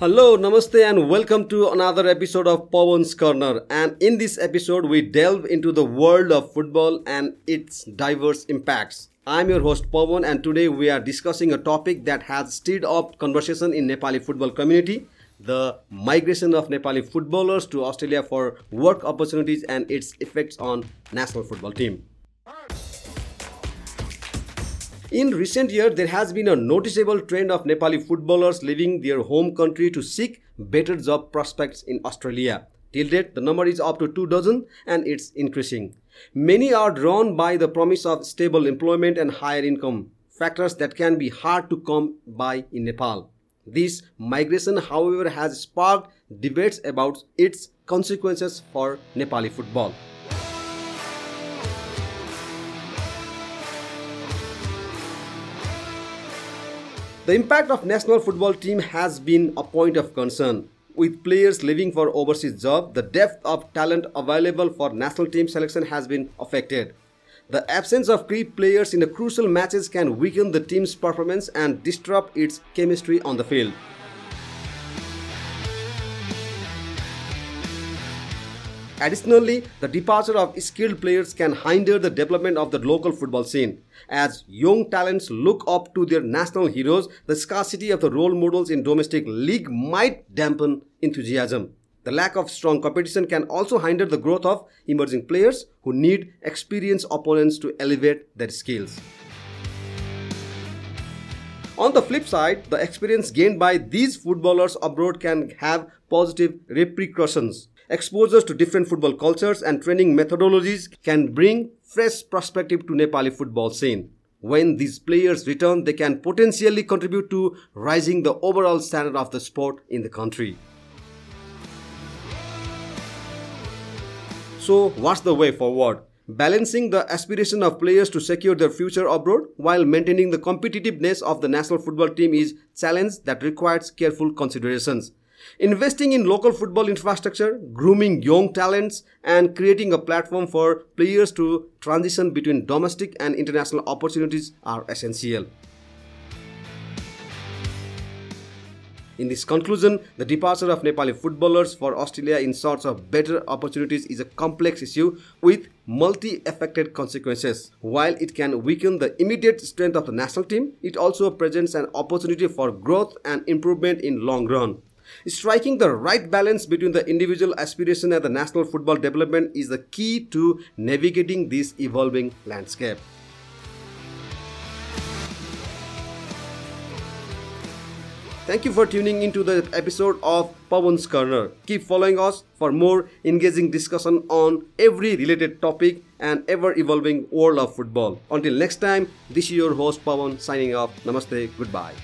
Hello, namaste, and welcome to another episode of Pawan's Corner. And in this episode, we delve into the world of football and its diverse impacts. I'm your host Pawan, and today we are discussing a topic that has stirred up conversation in Nepali football community: the migration of Nepali footballers to Australia for work opportunities and its effects on national football team. In recent years, there has been a noticeable trend of Nepali footballers leaving their home country to seek better job prospects in Australia. Till date, the number is up to two dozen and it's increasing. Many are drawn by the promise of stable employment and higher income, factors that can be hard to come by in Nepal. This migration, however, has sparked debates about its consequences for Nepali football. The impact of national football team has been a point of concern. With players leaving for overseas job, the depth of talent available for national team selection has been affected. The absence of key players in the crucial matches can weaken the team's performance and disrupt its chemistry on the field. Additionally, the departure of skilled players can hinder the development of the local football scene. As young talents look up to their national heroes, the scarcity of the role models in domestic league might dampen enthusiasm. The lack of strong competition can also hinder the growth of emerging players who need experienced opponents to elevate their skills. On the flip side, the experience gained by these footballers abroad can have positive repercussions. Exposures to different football cultures and training methodologies can bring fresh perspective to Nepali football scene. When these players return, they can potentially contribute to rising the overall standard of the sport in the country. So, what's the way forward? Balancing the aspiration of players to secure their future abroad while maintaining the competitiveness of the national football team is a challenge that requires careful considerations. Investing in local football infrastructure, grooming young talents, and creating a platform for players to transition between domestic and international opportunities are essential. In this conclusion, the departure of Nepali footballers for Australia in search of better opportunities is a complex issue with multi affected consequences. While it can weaken the immediate strength of the national team, it also presents an opportunity for growth and improvement in the long run. Striking the right balance between the individual aspiration and the national football development is the key to navigating this evolving landscape. Thank you for tuning into the episode of Pawan's Corner. Keep following us for more engaging discussion on every related topic and ever evolving world of football. Until next time, this is your host Pawan signing off. Namaste, goodbye.